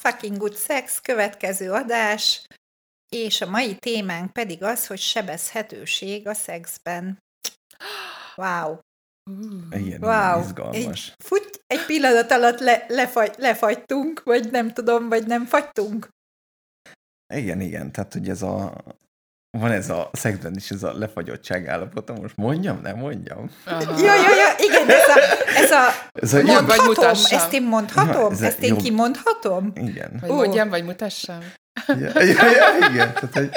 Fucking good sex, következő adás, és a mai témánk pedig az, hogy sebezhetőség a szexben. Wow! Igen, Wow! izgalmas. Egy, fut, egy pillanat alatt le, lefagy, lefagytunk, vagy nem tudom, vagy nem fagytunk. Igen, igen, tehát hogy ez a... Van ez a szexben is ez a lefagyottság állapota, most mondjam, nem mondjam? Ja, ja, ja, igen, ez a, ez a Ez a mondhatom, mutassam. ezt én mondhatom, Ez ezt én jó. kimondhatom. Igen. Vagy Ó. mondjam, vagy mutassam? Ja, ja, ja, igen, tehát, hogy,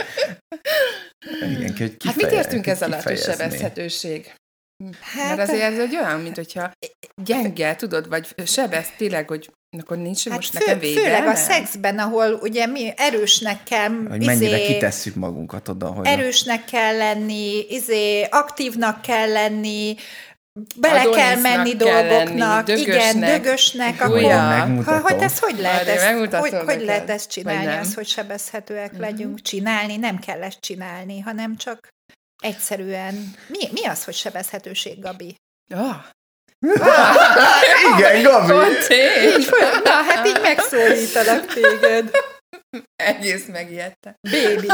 igen, hogy Hát mit kifeje- értünk ez alatt, hogy sebezhetőség? Hát, Mert azért ez egy olyan, mint hogyha gyenge, tudod, vagy sebez tényleg, hogy akkor nincs hát most fő, nekem főleg védelme? a szexben, ahol ugye mi erősnek kell, Hogy mennyire izé, kitesszük magunkat oda, hogy... erősnek kell lenni, izé, aktívnak kell lenni, bele kell menni kell dolgoknak, lenni, igen, dögösnek. dögösnek, Húja. akkor... Ha, hogy ez hogy lehet, ezt, hogy, hogy lehet ezt csinálni, az, hogy sebezhetőek legyünk, csinálni, nem kell ezt csinálni, hanem csak egyszerűen... Mi, mi az, hogy sebezhetőség, Gabi? Oh, Igen, Gabi! na, hát így megszólítalak téged. Egész megijedtem. Bébi.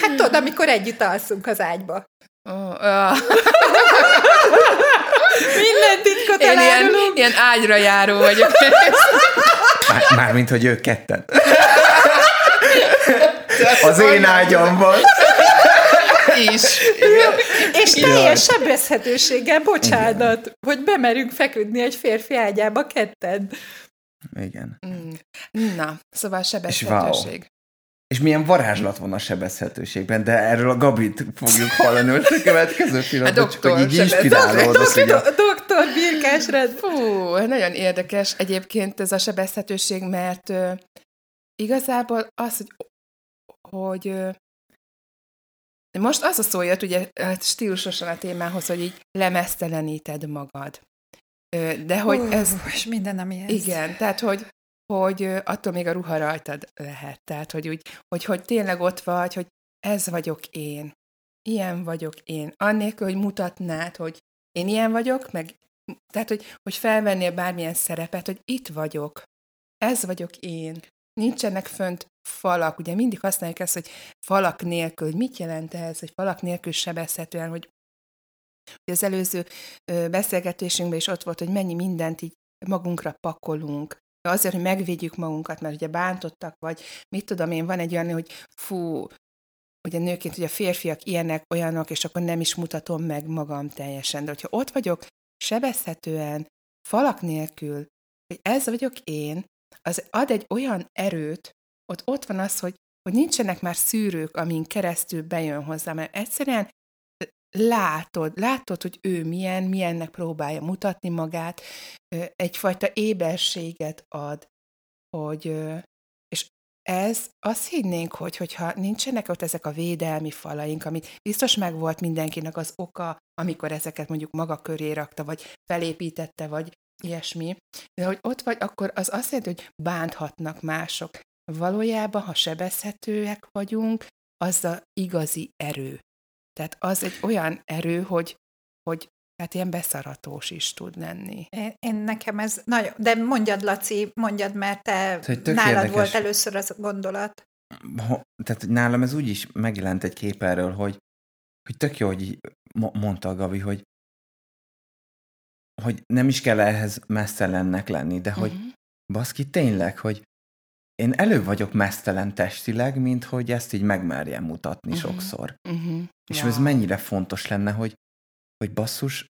Hát tudod, amikor együtt alszunk az ágyba. Oh. Minden titkot Én ilyen, ilyen ágyra járó vagyok. Már, mármint, hogy ők ketten. Az én ágyamban. Is. És teljes sebezhetőséggel, bocsánat, hogy bemerünk feküdni egy férfi ágyába ketten. Igen. Mm. Na, szóval sebezhetőség. És milyen varázslat van a sebezhetőségben, de erről a Gabit fogjuk hallani most a következő pillanatban, csak doktor hogy így sebez- inspirálódsz, hogy a... Do- Doktor Birkás Rend. Fú, nagyon érdekes egyébként ez a sebezhetőség, mert ö, igazából az, hogy, hogy ö, most az a szó jött, ugye hát stílusosan a témához, hogy így lemeszteleníted magad. De hogy Ú, ez, És minden, ami ez. igen, tehát hogy, hogy attól még a ruha rajtad lehet. Tehát, hogy, úgy, hogy, hogy tényleg ott vagy, hogy ez vagyok én. Ilyen vagyok én. Annélkül, hogy mutatnád, hogy én ilyen vagyok, meg tehát, hogy, hogy felvennél bármilyen szerepet, hogy itt vagyok. Ez vagyok én. Nincsenek fönt falak. Ugye mindig használjuk ezt, hogy falak nélkül. Hogy mit jelent ez, hogy falak nélkül sebezhetően, hogy az előző beszélgetésünkben is ott volt, hogy mennyi mindent így magunkra pakolunk. Azért, hogy megvédjük magunkat, mert ugye bántottak, vagy mit tudom én, van egy olyan, hogy fú, ugye nőként, hogy a férfiak ilyenek, olyanok, és akkor nem is mutatom meg magam teljesen. De hogyha ott vagyok sebezhetően, falak nélkül, hogy ez vagyok én, az ad egy olyan erőt, ott ott van az, hogy, hogy nincsenek már szűrők, amin keresztül bejön hozzá, mert egyszerűen látod, látod, hogy ő milyen, milyennek próbálja mutatni magát, egyfajta éberséget ad, hogy, és ez, azt hinnénk, hogy hogyha nincsenek ott ezek a védelmi falaink, amit biztos meg volt mindenkinek az oka, amikor ezeket mondjuk maga köré rakta, vagy felépítette, vagy ilyesmi, de hogy ott vagy, akkor az azt jelenti, hogy bánthatnak mások. Valójában, ha sebezhetőek vagyunk, az a igazi erő. Tehát az egy olyan erő, hogy, hogy hát ilyen beszaratós is tud lenni. Én, én nekem ez nagyon... De mondjad, Laci, mondjad, mert te nálad érdekes. volt először az a gondolat. Ho- Tehát nálam ez úgy is megjelent egy kép erről, hogy, hogy tök jó, hogy mondta a Gabi, hogy hogy nem is kell ehhez mesztelennek lenni, de hogy Mhm. baszki tényleg, hogy én előbb vagyok mesztelen testileg, mint hogy ezt így megmerjem mutatni Mhm. sokszor. Uh-huh. És ez mennyire fontos lenne, hogy, hogy basszus,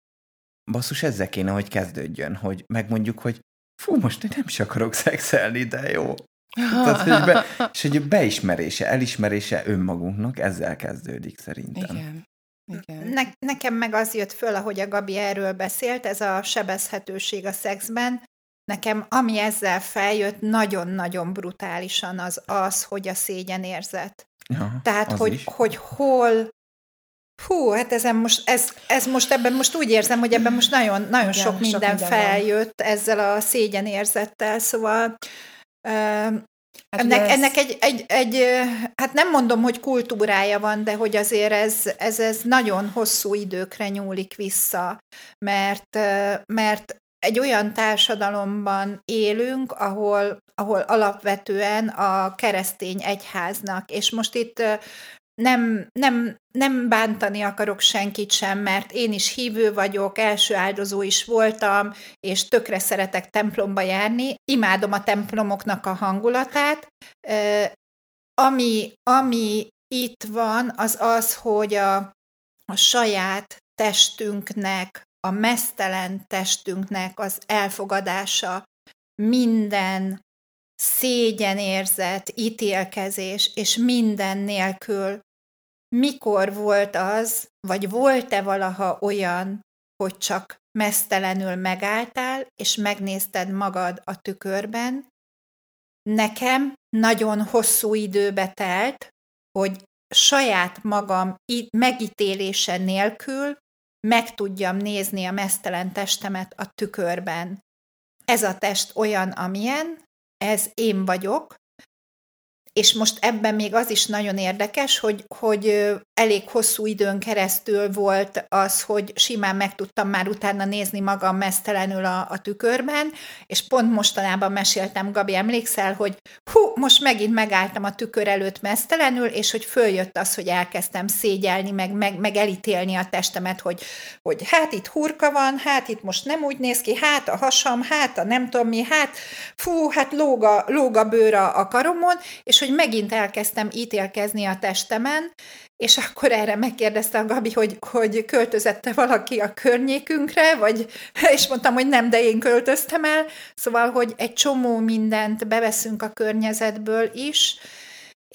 basszus ezzel kéne, hogy kezdődjön, hogy megmondjuk, hogy fú, most én nem is akarok szexelni, de jó. Tehát, hogy be, és hogy beismerése, elismerése önmagunknak ezzel kezdődik szerintem. Igen. Igen. Ne, nekem meg az jött föl, ahogy a Gabi erről beszélt, ez a sebezhetőség a szexben. nekem ami ezzel feljött nagyon-nagyon brutálisan az az, hogy a szégyenérzet. Ja, Tehát, hogy, is. hogy hol Hú, hát ezen most, ez, ez most ebben most úgy érzem, hogy ebben most nagyon, nagyon Igen, sok sok minden minden van. feljött ezzel a szégyenérzettel, szóval ö, Hát ennek, ez- ennek egy, egy, egy, hát nem mondom, hogy kultúrája van, de hogy azért ez, ez, ez nagyon hosszú időkre nyúlik vissza, mert, mert egy olyan társadalomban élünk, ahol, ahol alapvetően a keresztény egyháznak, és most itt nem, nem, nem bántani akarok senkit sem, mert én is hívő vagyok, első áldozó is voltam, és tökre szeretek templomba járni. Imádom a templomoknak a hangulatát. Ami, ami itt van, az az, hogy a, a saját testünknek, a mesztelen testünknek az elfogadása minden szégyenérzet, ítélkezés, és minden nélkül mikor volt az, vagy volt-e valaha olyan, hogy csak mesztelenül megálltál, és megnézted magad a tükörben? Nekem nagyon hosszú időbe telt, hogy saját magam megítélése nélkül meg tudjam nézni a mesztelen testemet a tükörben. Ez a test olyan, amilyen, ez én vagyok, és most ebben még az is nagyon érdekes, hogy, hogy elég hosszú időn keresztül volt az, hogy simán meg tudtam már utána nézni magam mesztelenül a, a tükörben, és pont mostanában meséltem, Gabi, emlékszel, hogy hú, most megint megálltam a tükör előtt mesztelenül, és hogy följött az, hogy elkezdtem szégyelni, meg, meg, meg elítélni a testemet, hogy, hogy hát itt hurka van, hát itt most nem úgy néz ki, hát a hasam, hát a nem tudom mi, hát fú, hát lóg a, lóg bőr a karomon, és hogy megint elkezdtem ítélkezni a testemen, és akkor erre megkérdezte a Gabi, hogy, hogy költözette valaki a környékünkre, vagy, és mondtam, hogy nem, de én költöztem el, szóval, hogy egy csomó mindent beveszünk a környezetből is,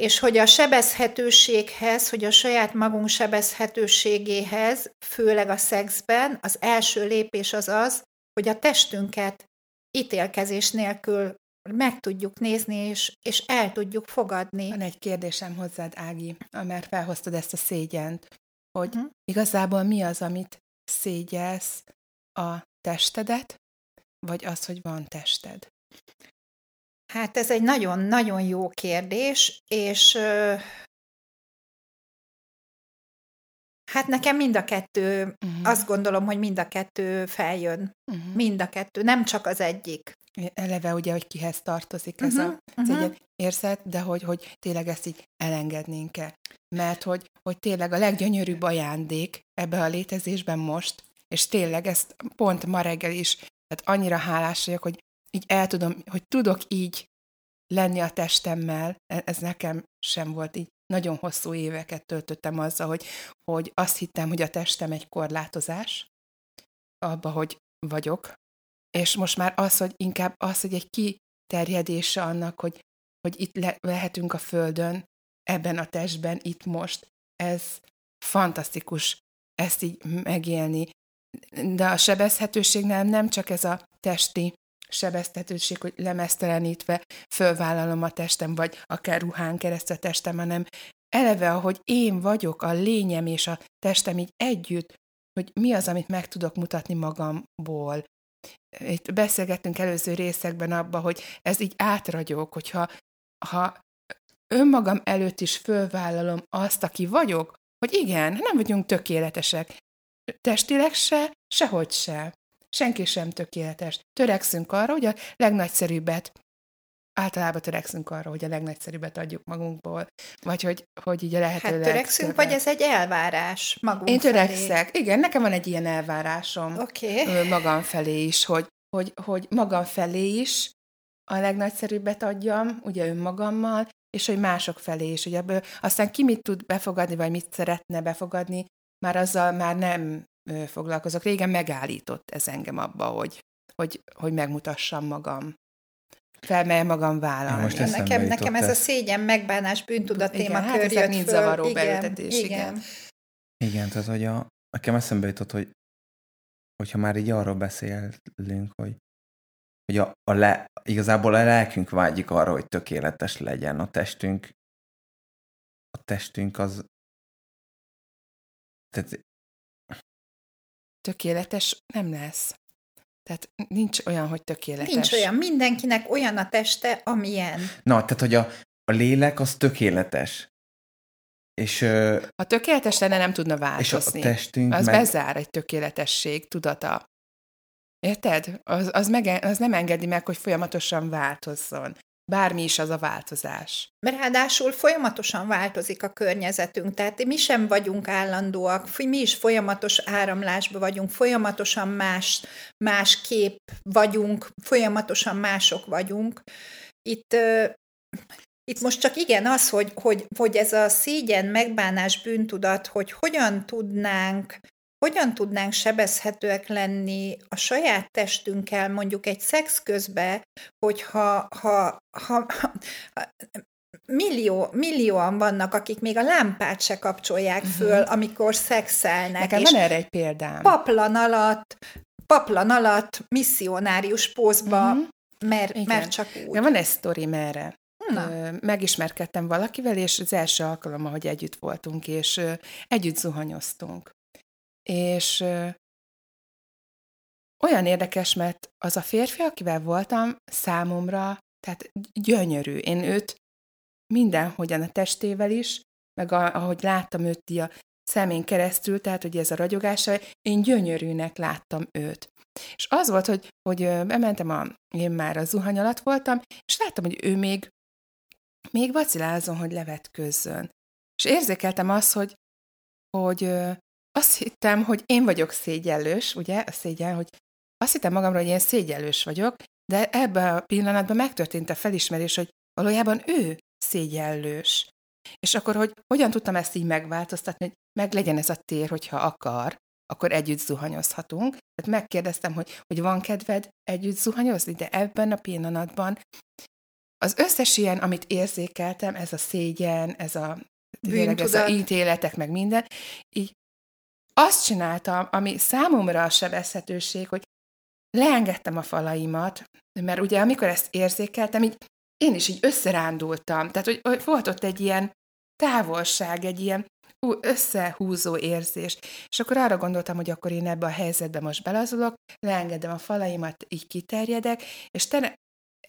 és hogy a sebezhetőséghez, hogy a saját magunk sebezhetőségéhez, főleg a szexben, az első lépés az az, hogy a testünket ítélkezés nélkül meg tudjuk nézni, és, és el tudjuk fogadni. Van egy kérdésem hozzád, Ági, mert felhoztad ezt a szégyent, hogy Mhm. igazából mi az, amit szégyelsz a testedet, vagy az, hogy van tested? Hát ez egy nagyon-nagyon jó kérdés, és ö, hát nekem mind a kettő, Uh-huh. azt gondolom, hogy mind a kettő feljön. uh-huh. Mind a kettő, nem csak az egyik. Eleve ugye, hogy kihez tartozik ez Mhm, a mhm. szégyen érzet, de hogy, hogy tényleg ezt így elengednénk-e. Mert hogy, hogy tényleg a leggyönyörűbb ajándék ebbe a létezésben most, és tényleg ezt pont ma reggel is, tehát annyira hálás vagyok, hogy így el tudom, hogy tudok így lenni a testemmel, E- ez nekem sem volt így. Nagyon hosszú éveket töltöttem azzal, hogy, hogy azt hittem, hogy a testem egy korlátozás, abba, hogy vagyok, és most már az, hogy inkább az, hogy egy kiterjedése annak, hogy, hogy itt le, lehetünk a Földön, ebben a testben, itt most, ez fantasztikus ezt így megélni. De a sebezhetőségnél nem csak ez a testi sebezhetőség, hogy lemesztelenítve fölvállalom a testem, vagy akár ruhán keresztül a testem, hanem eleve, ahogy én vagyok, a lényem és a testem így együtt, hogy mi az, amit meg tudok mutatni magamból. Itt beszélgettünk előző részekben abba, hogy ez így átragyog, hogyha ha önmagam előtt is fölvállalom azt, aki vagyok, hogy igen, nem vagyunk tökéletesek. Testileg se, sehogy se. Senki sem tökéletes. Törekszünk arra, hogy a legnagyszerűbbet, általában törekszünk arra, hogy a legnagyszerűbbet adjuk magunkból, vagy hogy, hogy így a lehető Hát törekszünk, legtöbbet. vagy ez egy elvárás magunk Én felé? törekszek. Igen, nekem van egy ilyen elvárásom. Okay. magam felé is, hogy, hogy, hogy magam felé is a legnagyszerűbbet adjam, ugye önmagammal, és hogy mások felé is. Ugye ebből aztán ki mit tud befogadni, vagy mit szeretne befogadni, már azzal már nem foglalkozok. Régen megállított ez engem abba, hogy, hogy, hogy megmutassam magam. Felmeljem magam vállalni. most ezt- Nekem, nekem ez a szégyen, megbánás, bűntudat Igen, témakör hát jött mind föl. zavaró igen, beültetés, igen. igen. Igen, tehát hogy a, nekem eszembe jutott, hogy hogyha már így arról beszélünk, hogy, hogy a, a le, igazából a lelkünk vágyik arra, hogy tökéletes legyen a testünk. A testünk az tehát Tökéletes nem lesz. Tehát nincs olyan, hogy tökéletes. Nincs olyan. Mindenkinek olyan a teste, amilyen. Na, tehát, hogy a, a lélek az tökéletes. És, Ha tökéletes lenne, nem tudna és változni. a testünk az meg... bezár egy tökéletesség tudata. Érted? Az, az, meg, az nem engedi meg, hogy folyamatosan változzon. Bármi is az a változás. Mert ráadásul folyamatosan változik a környezetünk, tehát mi sem vagyunk állandóak, mi is folyamatos áramlásban vagyunk, folyamatosan más, más kép vagyunk, folyamatosan mások vagyunk. Itt, itt most csak igen az, hogy, hogy, hogy ez a szégyen, megbánás, bűntudat, hogy hogyan tudnánk hogyan tudnánk sebezhetőek lenni a saját testünkkel, mondjuk egy szex közben, hogyha ha, ha, ha, millió, millióan vannak, akik még a lámpát se kapcsolják Mhm. föl, amikor szexelnek. Nekem van erre egy példám. paplan alatt, paplan alatt misszionárius pózba, Mhm. mert, Igen. mert csak úgy. Ja, van egy sztorim erre. Na. Megismerkedtem valakivel, és az első alkalommal, hogy együtt voltunk, és együtt zuhanyoztunk. És olyan érdekes, mert az a férfi, akivel voltam, számomra, tehát gyönyörű. Én őt mindenhogyan a testével is, meg a, ahogy láttam őt a szemén keresztül, tehát hogy ez a ragyogása, én gyönyörűnek láttam őt. És az volt, hogy, hogy bementem, a, én már a zuhany alatt voltam, és láttam, hogy ő még, még vacilál azon, hogy levetközzön. És érzékeltem azt, hogy, hogy azt hittem, hogy én vagyok szégyellős, ugye, a szégyen, hogy azt hittem magamról, hogy én szégyellős vagyok, de ebben a pillanatban megtörtént a felismerés, hogy valójában ő szégyellős. És akkor, hogy hogyan tudtam ezt így megváltoztatni, hogy meg legyen ez a tér, hogyha akar, akkor együtt zuhanyozhatunk. Tehát megkérdeztem, hogy, hogy van kedved együtt zuhanyozni, de ebben a pillanatban az összes ilyen, amit érzékeltem, ez a szégyen, ez a, tényleg ez a ítéletek, meg minden, így azt csináltam, ami számomra a sebezhetőség, hogy leengedtem a falaimat, mert ugye amikor ezt érzékeltem, így én is így összerándultam. Tehát, hogy, volt ott egy ilyen távolság, egy ilyen ú, összehúzó érzés. És akkor arra gondoltam, hogy akkor én ebbe a helyzetbe most belazulok, leengedem a falaimat, így kiterjedek, és te,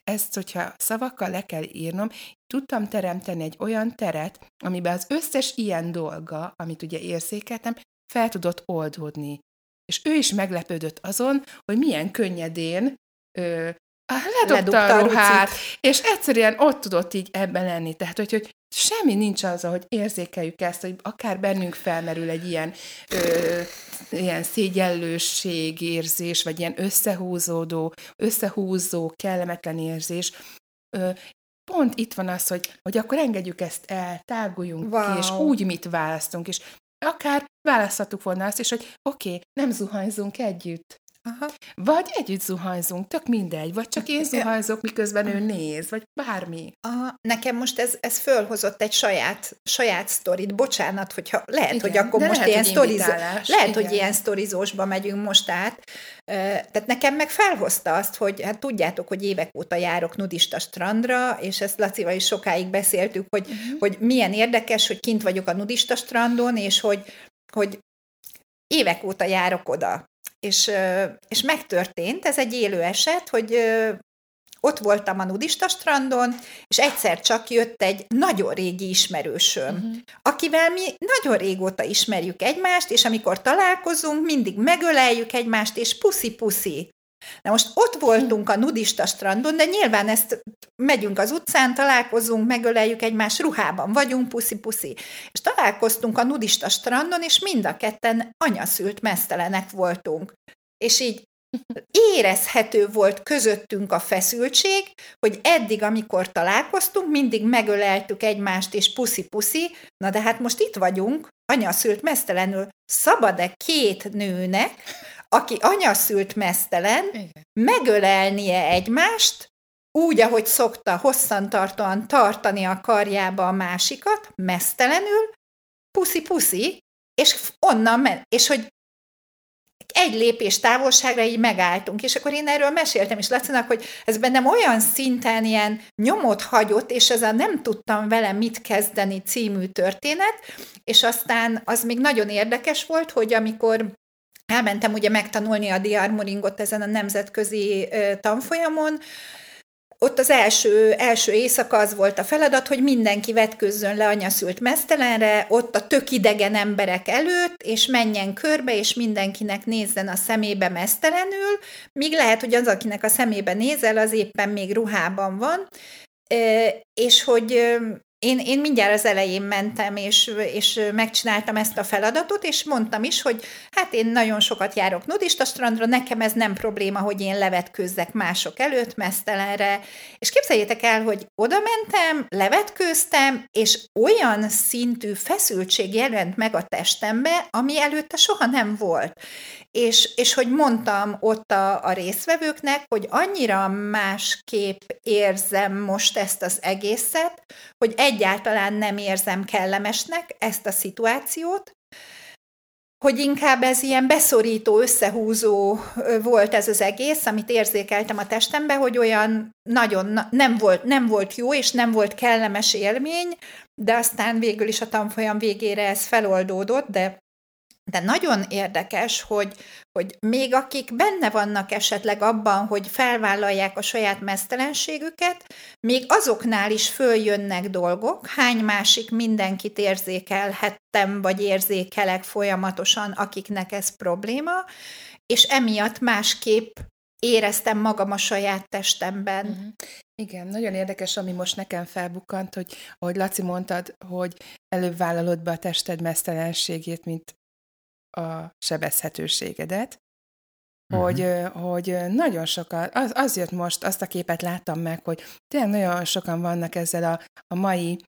ezt, hogyha szavakkal le kell írnom, tudtam teremteni egy olyan teret, amiben az összes ilyen dolga, amit ugye érzékeltem, fel tudott oldódni. És ő is meglepődött azon, hogy milyen könnyedén ö, ledobta Ledobta a ruhát, rucit. és egyszerűen ott tudott így ebben lenni. Tehát, hogy, hogy semmi nincs az, hogy érzékeljük ezt, hogy akár bennünk felmerül egy ilyen, ö, ilyen szégyellőség érzés, vagy ilyen összehúzódó, összehúzó, kellemetlen érzés. Ö, pont itt van az, hogy, hogy akkor engedjük ezt el, táguljunk Wow. ki, és úgy mit választunk, és akár választhattuk volna azt is, hogy oké, okay, nem zuhanyzunk együtt, Aha. vagy együtt zuhanyzunk, tök mindegy, vagy csak én zuhanyzok, miközben ő néz, vagy bármi. A, nekem most ez, ez fölhozott egy saját, saját sztorit. Bocsánat, hogyha lehet, Igen, hogy akkor most lehet, ilyen sztorizó, lehet, igen. hogy ilyen sztorizósba megyünk most át. Tehát nekem meg felhozta azt, hogy hát tudjátok, hogy évek óta járok nudista strandra, és ezt Lacival is sokáig beszéltük, hogy, uh-huh. hogy milyen érdekes, hogy kint vagyok a nudista strandon, és hogy, hogy évek óta járok oda. És, és megtörtént, ez egy élő eset, hogy ott voltam a nudista strandon, és egyszer csak jött egy nagyon régi ismerősöm, uh-huh. akivel mi nagyon régóta ismerjük egymást, és amikor találkozunk, mindig megöleljük egymást, és puszi-puszi. Na most ott voltunk a nudista strandon, de nyilván ezt megyünk az utcán, találkozunk, megöleljük egymást, ruhában vagyunk, puszi-puszi. És találkoztunk a nudista strandon, és mind a ketten anyaszült mesztelenek voltunk. És így érezhető volt közöttünk a feszültség, hogy eddig, amikor találkoztunk, mindig megöleltük egymást, és puszi-puszi, na de hát most itt vagyunk, anyaszült mesztelenül, szabad-e két nőnek, aki anyaszült mesztelen, Igen. megölelnie egymást, úgy, ahogy szokta hosszantartóan tartani a karjába a másikat, mesztelenül, puszi-puszi, és onnan men, és hogy egy lépés távolságra így megálltunk, és akkor én erről meséltem is Lacinak, hogy ez bennem olyan szinten ilyen nyomot hagyott, és ezzel nem tudtam vele mit kezdeni című történet, és aztán az még nagyon érdekes volt, hogy amikor elmentem ugye megtanulni a diarmoringot ezen a nemzetközi tanfolyamon, ott az első, első éjszaka az volt a feladat, hogy mindenki vetkőzzön le anyaszült mesztelenre, ott a tök idegen emberek előtt, és menjen körbe, és mindenkinek nézzen a szemébe mesztelenül, míg lehet, hogy az, akinek a szemébe nézel, az éppen még ruhában van, és hogy én, én mindjárt az elején mentem, és, és megcsináltam ezt a feladatot, és mondtam is, hogy hát én nagyon sokat járok nudista strandra, nekem ez nem probléma, hogy én levetkőzzek mások előtt, mesztelenre, és képzeljétek el, hogy oda mentem, levetkőztem, és olyan szintű feszültség jelent meg a testembe, ami előtte soha nem volt. És, és hogy mondtam ott a, a részvevőknek, hogy annyira másképp érzem most ezt az egészet, hogy egyáltalán nem érzem kellemesnek ezt a szituációt, hogy inkább ez ilyen beszorító, összehúzó volt ez az egész, amit érzékeltem a testembe, hogy olyan nagyon nem volt, nem volt jó, és nem volt kellemes élmény, de aztán végül is a tanfolyam végére ez feloldódott, de de nagyon érdekes, hogy, hogy még akik benne vannak esetleg abban, hogy felvállalják a saját mesztelenségüket, még azoknál is följönnek dolgok, hány másik mindenkit érzékelhettem, vagy érzékelek folyamatosan, akiknek ez probléma, és emiatt másképp éreztem magam a saját testemben. Uh-huh. Igen, nagyon érdekes, ami most nekem felbukkant, hogy ahogy Laci mondtad, hogy előbb vállalod be a tested mesztelenségét, mint a sebezhetőségedet, uh-huh. hogy, hogy nagyon sokan, az, az jött most, azt a képet láttam meg, hogy tényleg nagyon sokan vannak ezzel a, a mai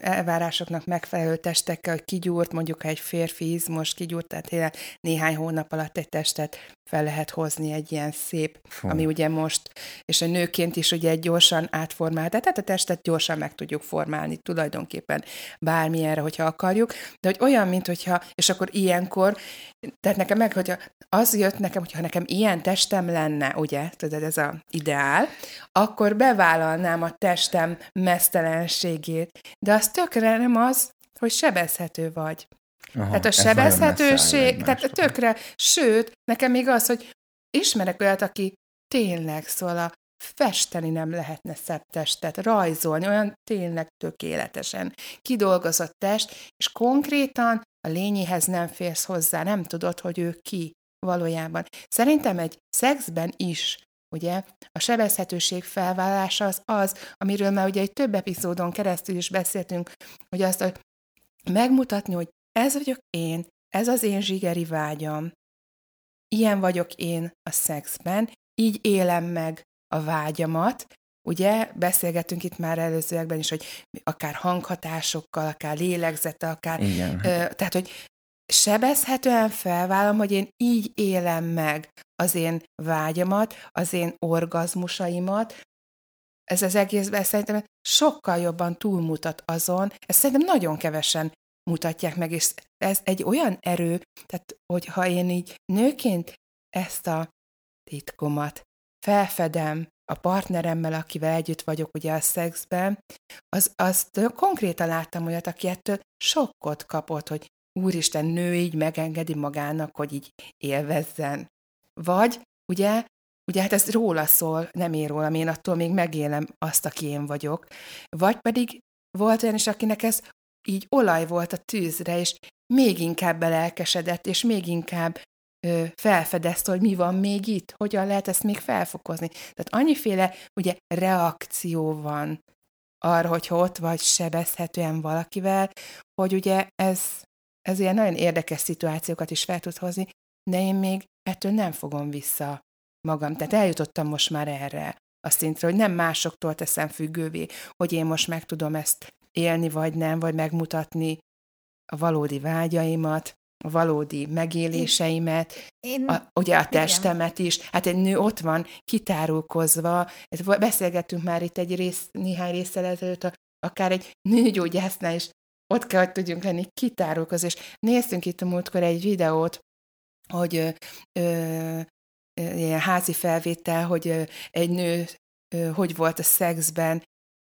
elvárásoknak megfelelő testekkel, hogy kigyúrt, mondjuk ha egy férfi izmos kigyúrt, tehát néhány hónap alatt egy testet fel lehet hozni egy ilyen szép, Fú. ami ugye most, és a nőként is ugye egy gyorsan átformál, tehát a testet gyorsan meg tudjuk formálni tulajdonképpen bármilyenre, hogyha akarjuk, de hogy olyan, mint hogyha, és akkor ilyenkor, tehát nekem meg, hogyha az jött nekem, hogyha nekem ilyen testem lenne, ugye, tudod, ez a ideál, akkor bevállalnám a testem mesztelenségét, de az tökre nem az, hogy sebezhető vagy. Aha, tehát a sebezhetőség, tehát tökre, sőt, nekem még az, hogy ismerek olyat, aki tényleg, szóval a festeni nem lehetne szebb testet, rajzolni, olyan tényleg tökéletesen kidolgozott test, és konkrétan a lényéhez nem férsz hozzá, nem tudod, hogy ő ki valójában. Szerintem egy szexben is, ugye, a sebezhetőség felvállalása az az, amiről már ugye egy több epizódon keresztül is beszéltünk, hogy azt, hogy megmutatni, hogy ez vagyok én, ez az én zsigeri vágyam, ilyen vagyok én a szexben, így élem meg a vágyamat, Ugye beszélgettünk itt már előzőekben is, hogy akár hanghatásokkal, akár lélegzete, akár... Igen. Ö, tehát, hogy sebezhetően felvállom, hogy én így élem meg az én vágyamat, az én orgazmusaimat. Ez az egészben szerintem sokkal jobban túlmutat azon, ezt szerintem nagyon kevesen mutatják meg, és ez egy olyan erő, tehát hogyha én így nőként ezt a titkomat felfedem a partneremmel, akivel együtt vagyok ugye a szexben, az, azt konkrétan láttam olyat, aki ettől sokkot kapott, hogy úristen, nő így megengedi magának, hogy így élvezzen. Vagy, ugye, ugye hát ez róla szól, nem ér rólam, én attól még megélem azt, aki én vagyok. Vagy pedig volt olyan is, akinek ez így olaj volt a tűzre, és még inkább belelkesedett, és még inkább ö, felfedezte, hogy mi van még itt, hogyan lehet ezt még felfokozni. Tehát annyiféle ugye reakció van arra, hogyha ott vagy sebezhetően valakivel, hogy ugye ez, ez ilyen nagyon érdekes szituációkat is fel tud hozni, de én még ettől nem fogom vissza magam. Tehát eljutottam most már erre a szintre, hogy nem másoktól teszem függővé, hogy én most meg tudom ezt élni, vagy nem, vagy megmutatni a valódi vágyaimat, a valódi megéléseimet, én, a, ugye a testemet igen. is. Hát egy nő ott van, kitárulkozva, beszélgettünk már itt egy rész, néhány részsel ezelőtt, akár egy nőgyógyásznál is ott kell, hogy tudjunk lenni kitárulkozva, és néztünk itt a múltkor egy videót, hogy ö, ö, ilyen házi felvétel, hogy ö, egy nő ö, hogy volt a szexben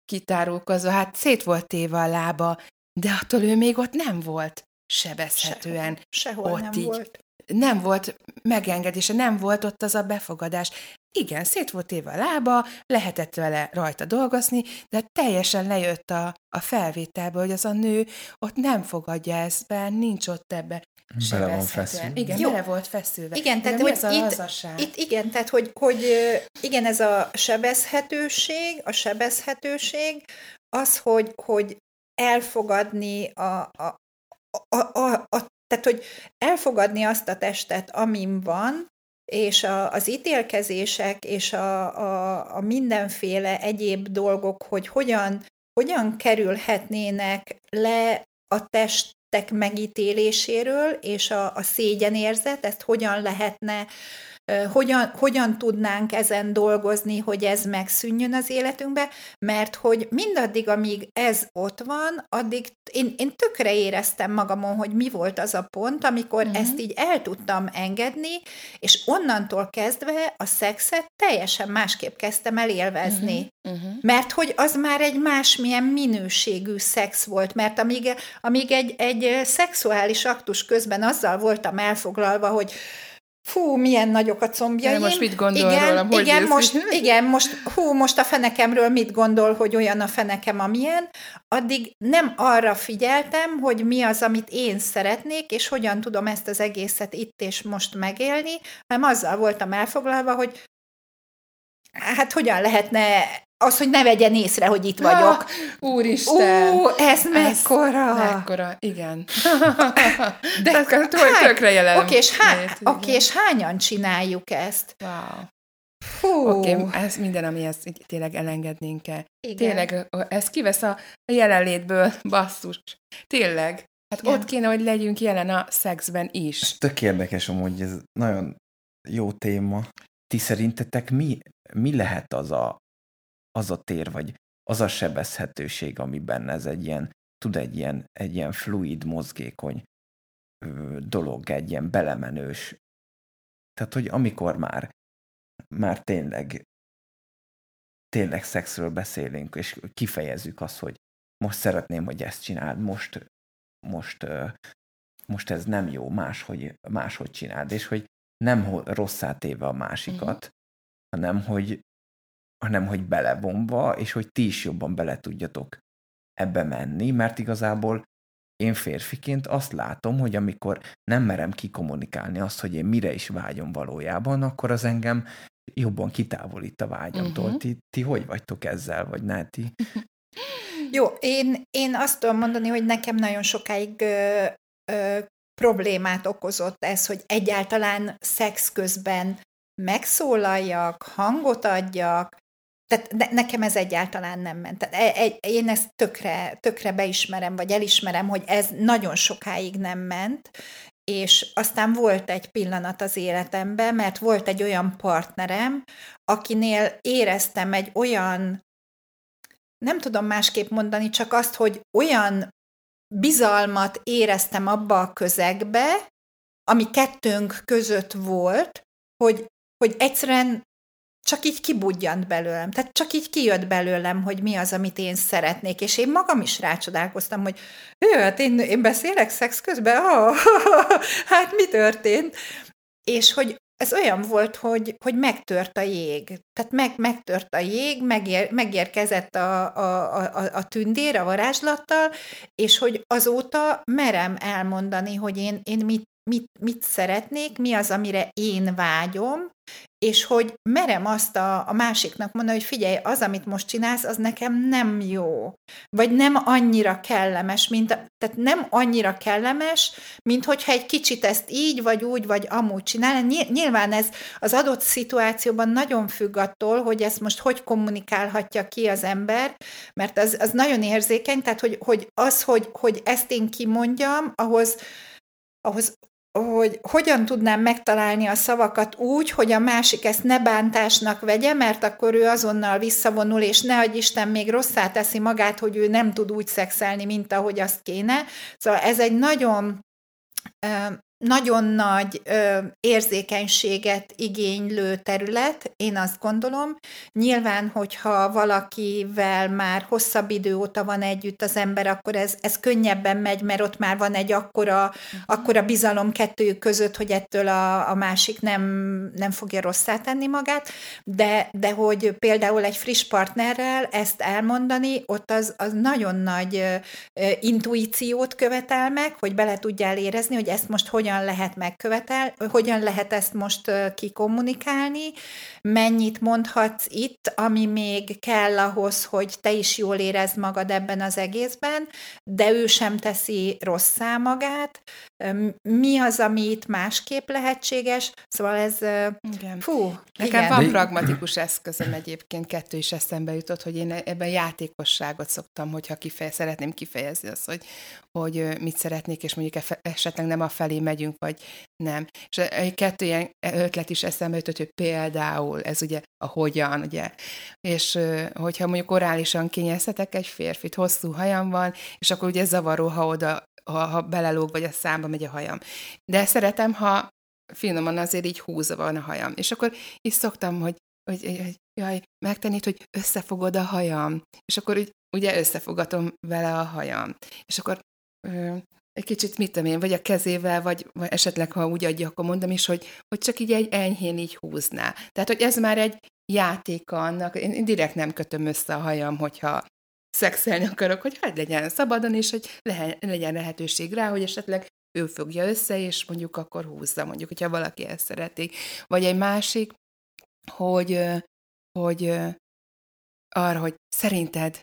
kitárulkozva, hát szét volt téve a lába, de attól ő még ott nem volt sebezhetően. Sehol, sehol ott nem így volt. nem volt megengedése, nem volt ott az a befogadás. Igen, szét volt éve a lába, lehetett vele rajta dolgozni, de teljesen lejött a, a felvételbe, hogy az a nő ott nem fogadja ezt be, nincs ott ebbe Bele van feszülve. Igen, Jó. bele volt feszülve. Igen, tehát hogy ez a itt-? Itt igen, tehát hogy, hogy igen, ez a sebezhetőség, a sebezhetőség, az, hogy, hogy elfogadni a, a, a, a, a tehát, hogy elfogadni azt a testet, amin van, és a, az ítélkezések és a, a, a mindenféle egyéb dolgok, hogy hogyan, hogyan kerülhetnének le a testek megítéléséről, és a, a szégyenérzet, ezt hogyan lehetne, hogyan, hogyan tudnánk ezen dolgozni, hogy ez megszűnjön az életünkbe, mert hogy mindaddig, amíg ez ott van, addig én, én tökre éreztem magamon, hogy mi volt az a pont, amikor uh-huh. ezt így el tudtam engedni, és onnantól kezdve a szexet teljesen másképp kezdtem el élvezni. Uh-huh. Mert hogy az már egy másmilyen minőségű szex volt, mert amíg, amíg egy, egy szexuális aktus közben azzal voltam elfoglalva, hogy fú, milyen nagyok a combjaim. De most mit gondol igen, rólam, hogy igen, most, ki? igen, most, hú, most a fenekemről mit gondol, hogy olyan a fenekem, amilyen, addig nem arra figyeltem, hogy mi az, amit én szeretnék, és hogyan tudom ezt az egészet itt és most megélni, hanem azzal voltam elfoglalva, hogy hát hogyan lehetne az, hogy ne vegyen észre, hogy itt vagyok. Ah, Úristen! Ó, ez mekkora! Mekkora, igen. De tök- hány- tökre jelen. Oké, és, há- lét, oké, és hányan csináljuk ezt? Wow. Fú, Oké, okay, ez minden, amihez tényleg elengednénk kell. igen. Tényleg, ez kivesz a a jelenlétből, basszus. Tényleg. Hát Igen. ott kéne, hogy legyünk jelen a szexben is. Ez tök érdekes amúgy, ez nagyon jó téma. Ti szerintetek mi, mi lehet az a, az a tér, vagy az a sebezhetőség, ami benne ez egy ilyen, tud egy ilyen, egy ilyen fluid, mozgékony dolog, egy ilyen belemenős. Tehát, hogy amikor már, már tényleg tényleg szexről beszélünk, és kifejezzük azt, hogy most szeretném, hogy ezt csináld, most, most, most ez nem jó, máshogy, máshogy csináld, és hogy nem ho- rosszá téve a másikat, uh-huh. hanem, hogy, hanem hogy belevonva, és hogy ti is jobban bele tudjatok ebbe menni, mert igazából én férfiként azt látom, hogy amikor nem merem kikommunikálni azt, hogy én mire is vágyom valójában, akkor az engem jobban kitávolít a vágyamtól. Uh-huh. Ti, ti hogy vagytok ezzel, vagy ne ti? Jó, én, én azt tudom mondani, hogy nekem nagyon sokáig ö, ö, problémát okozott ez, hogy egyáltalán szex közben megszólaljak, hangot adjak, tehát ne, nekem ez egyáltalán nem ment. Tehát e, e, én ezt tökre, tökre beismerem, vagy elismerem, hogy ez nagyon sokáig nem ment, és aztán volt egy pillanat az életemben, mert volt egy olyan partnerem, akinél éreztem egy olyan nem tudom másképp mondani, csak azt, hogy olyan bizalmat éreztem abba a közegbe, ami kettőnk között volt, hogy, hogy egyszerűen csak így kibudjant belőlem. Tehát csak így kijött belőlem, hogy mi az, amit én szeretnék. És én magam is rácsodálkoztam, hogy ő, hát én, én beszélek szex közben? Oh, hát mi történt? És hogy ez olyan volt, hogy, hogy megtört a jég. Tehát meg, megtört a jég, megér, megérkezett a, a, a, a tündér a varázslattal, és hogy azóta merem elmondani, hogy én, én mit, mit, mit szeretnék, mi az, amire én vágyom, és hogy merem azt a, a másiknak mondani, hogy figyelj, az, amit most csinálsz, az nekem nem jó. Vagy nem annyira kellemes, mint a, tehát nem annyira kellemes, mint hogyha egy kicsit ezt így, vagy úgy, vagy amúgy csinál. Nyilván ez az adott szituációban nagyon függ attól, hogy ezt most hogy kommunikálhatja ki az ember, mert az, az nagyon érzékeny, tehát hogy, hogy az, hogy, hogy ezt én kimondjam, ahhoz, ahhoz hogy hogyan tudnám megtalálni a szavakat úgy, hogy a másik ezt ne bántásnak vegye, mert akkor ő azonnal visszavonul, és ne adj Isten még rosszá teszi magát, hogy ő nem tud úgy szexelni, mint ahogy azt kéne. Szóval ez egy nagyon nagyon nagy ö, érzékenységet igénylő terület, én azt gondolom. Nyilván, hogyha valakivel már hosszabb idő óta van együtt az ember, akkor ez, ez könnyebben megy, mert ott már van egy akkora, uh-huh. akkora bizalom kettőjük között, hogy ettől a, a másik nem, nem fogja rosszá tenni magát, de, de hogy például egy friss partnerrel ezt elmondani, ott az, az nagyon nagy ö, intuíciót követel meg, hogy bele tudjál érezni, hogy ezt most hogyan hogyan lehet megkövetel, hogyan lehet ezt most kikommunikálni, mennyit mondhatsz itt, ami még kell ahhoz, hogy te is jól érezd magad ebben az egészben, de ő sem teszi rosszá magát, mi az, ami itt másképp lehetséges, szóval ez, igen. fú, Nekem igen. van pragmatikus eszközöm egyébként, kettő is eszembe jutott, hogy én ebben játékosságot szoktam, hogyha kifeje, szeretném kifejezni azt, hogy, hogy mit szeretnék, és mondjuk esetleg nem a felé megyünk, vagy nem. És egy kettő ilyen ötlet is eszembe jutott, hogy például ez ugye a hogyan, ugye, és hogyha mondjuk orálisan kényezhetek egy férfit, hosszú hajam van, és akkor ugye zavaró, ha oda ha, ha belelóg, vagy a számba megy a hajam. De szeretem, ha finoman azért így húzva van a hajam. És akkor is szoktam, hogy, hogy, hogy jaj, megtennéd, hogy összefogod a hajam. És akkor ugye összefogatom vele a hajam. És akkor egy kicsit, mit tudom én, vagy a kezével, vagy, vagy esetleg, ha úgy adja, akkor mondom is, hogy, hogy csak így egy enyhén így húzná. Tehát, hogy ez már egy játéka annak, én direkt nem kötöm össze a hajam, hogyha szexelni akarok, hogy hát legyen szabadon, és hogy legyen lehetőség rá, hogy esetleg ő fogja össze, és mondjuk akkor húzza, mondjuk, hogyha valaki ezt szereti. Vagy egy másik, hogy, hogy arra, hogy szerinted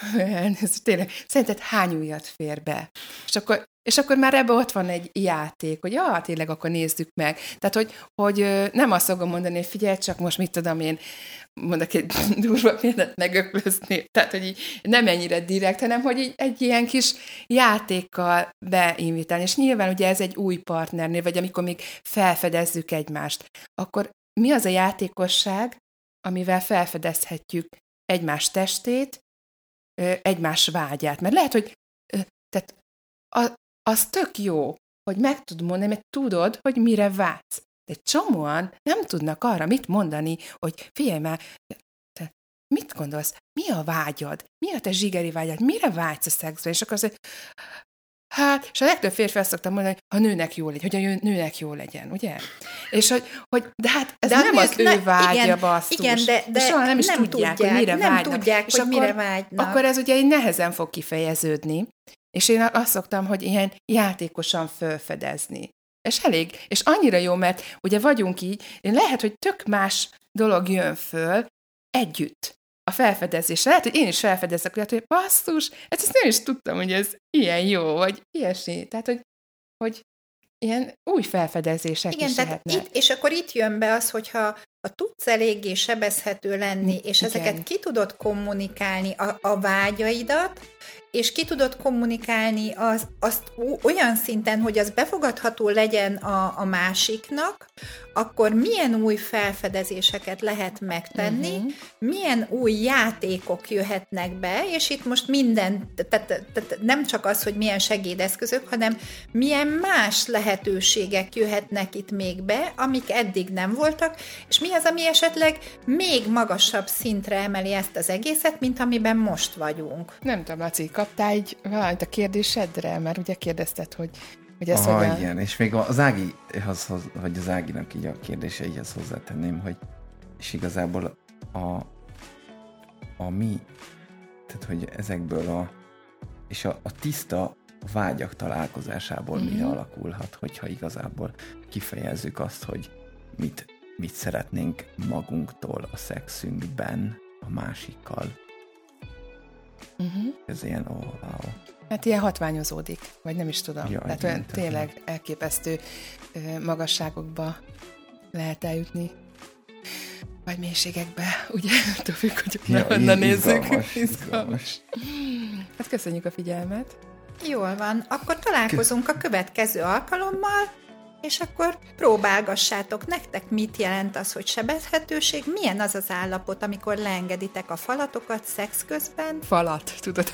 ez tényleg, szerinted hány ujjat fér be? És akkor, és akkor már ebbe ott van egy játék, hogy ah, tényleg akkor nézzük meg. Tehát, hogy, hogy nem azt fogom mondani, hogy figyelj, csak most mit tudom én, mondok egy durva példát megöklözni, tehát, hogy így nem ennyire direkt, hanem, hogy így egy ilyen kis játékkal beinvitálni. És nyilván ugye ez egy új partnernél, vagy amikor még felfedezzük egymást, akkor mi az a játékosság, amivel felfedezhetjük egymás testét, egymás vágyát. Mert lehet, hogy tehát az tök jó, hogy meg tud mondani, mert tudod, hogy mire vágysz. De csomóan nem tudnak arra mit mondani, hogy figyelj már, te mit gondolsz, mi a vágyad, mi a te zsigeri vágyad, mire vágysz a szexben, és akkor az, Hát, és a legtöbb férfi azt szoktam mondani, hogy a nőnek jó legyen, hogy a nőnek jó legyen, ugye? És hogy, hogy de hát ez de nem az ne, ő vágya, igen, basszus. Igen, de, de soha nem is nem tudják, tudják, hogy mire nem vágynak. tudják, és hogy akkor, mire vágynak. Akkor ez ugye nehezen fog kifejeződni, és én azt szoktam, hogy ilyen játékosan felfedezni. És elég, és annyira jó, mert ugye vagyunk így, lehet, hogy tök más dolog jön föl együtt a felfedezés. Lehet, hogy én is felfedezek, lehet, hogy basszus, hát ezt nem is tudtam, hogy ez ilyen jó, vagy ilyesmi. Tehát, hogy, hogy ilyen új felfedezések Igen, is tehát lehetnek. itt, és akkor itt jön be az, hogyha ha tudsz eléggé sebezhető lenni, és Igen. ezeket ki tudod kommunikálni, a, a vágyaidat, és ki tudod kommunikálni az, azt olyan szinten, hogy az befogadható legyen a, a másiknak, akkor milyen új felfedezéseket lehet megtenni, uh-huh. milyen új játékok jöhetnek be, és itt most minden, tehát, tehát nem csak az, hogy milyen segédeszközök, hanem milyen más lehetőségek jöhetnek itt még be, amik eddig nem voltak, és mi az, ami esetleg még magasabb szintre emeli ezt az egészet, mint amiben most vagyunk. Nem tudom, Laci, kaptál egy valamit a kérdésedre, mert ugye kérdezted, hogy hogy ez Aha, hogyan... igen, és még az Ági, az, hogy az Áginak így a kérdéseihez hozzátenném, hogy és igazából a, a mi, tehát hogy ezekből a, és a, a tiszta vágyak találkozásából mm-hmm. mire alakulhat, hogyha igazából kifejezzük azt, hogy mit, mit szeretnénk magunktól a szexünkben a másikkal. Uh-huh. Ez ilyen, oh, wow. Hát ilyen hatványozódik, vagy nem is tudom. Ja, Tehát olyan tényleg elképesztő magasságokba lehet eljutni. Vagy mélységekbe, ugye? Attól függ, hogy ja, onnan nézzük. Izgalmas, izgalmas. Hát köszönjük a figyelmet. Jól van, akkor találkozunk a következő alkalommal, és akkor próbálgassátok nektek, mit jelent az, hogy sebezhetőség, milyen az az állapot, amikor leengeditek a falatokat szex közben. Falat, tudod,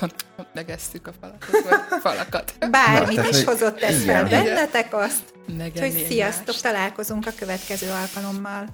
megesztük a falatokat, falakat. Bármit Na, is hogy- hozott ez fel bennetek azt. Úgyhogy sziasztok, találkozunk a következő alkalommal.